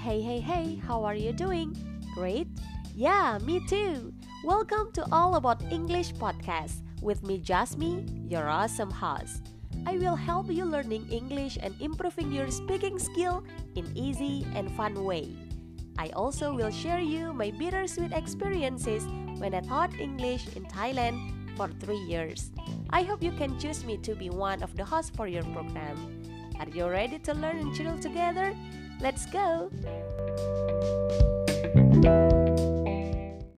Hey, hey, hey, how are you doing? Great? Yeah, me too. Welcome to All About English podcast with me, Jasmine, your awesome host. I will help you learning English and improving your speaking skill in easy and fun way. I also will share you my bittersweet experiences when I taught English in Thailand for three years. I hope you can choose me to be one of the hosts for your program. Are you ready to learn and chill together? Let's go!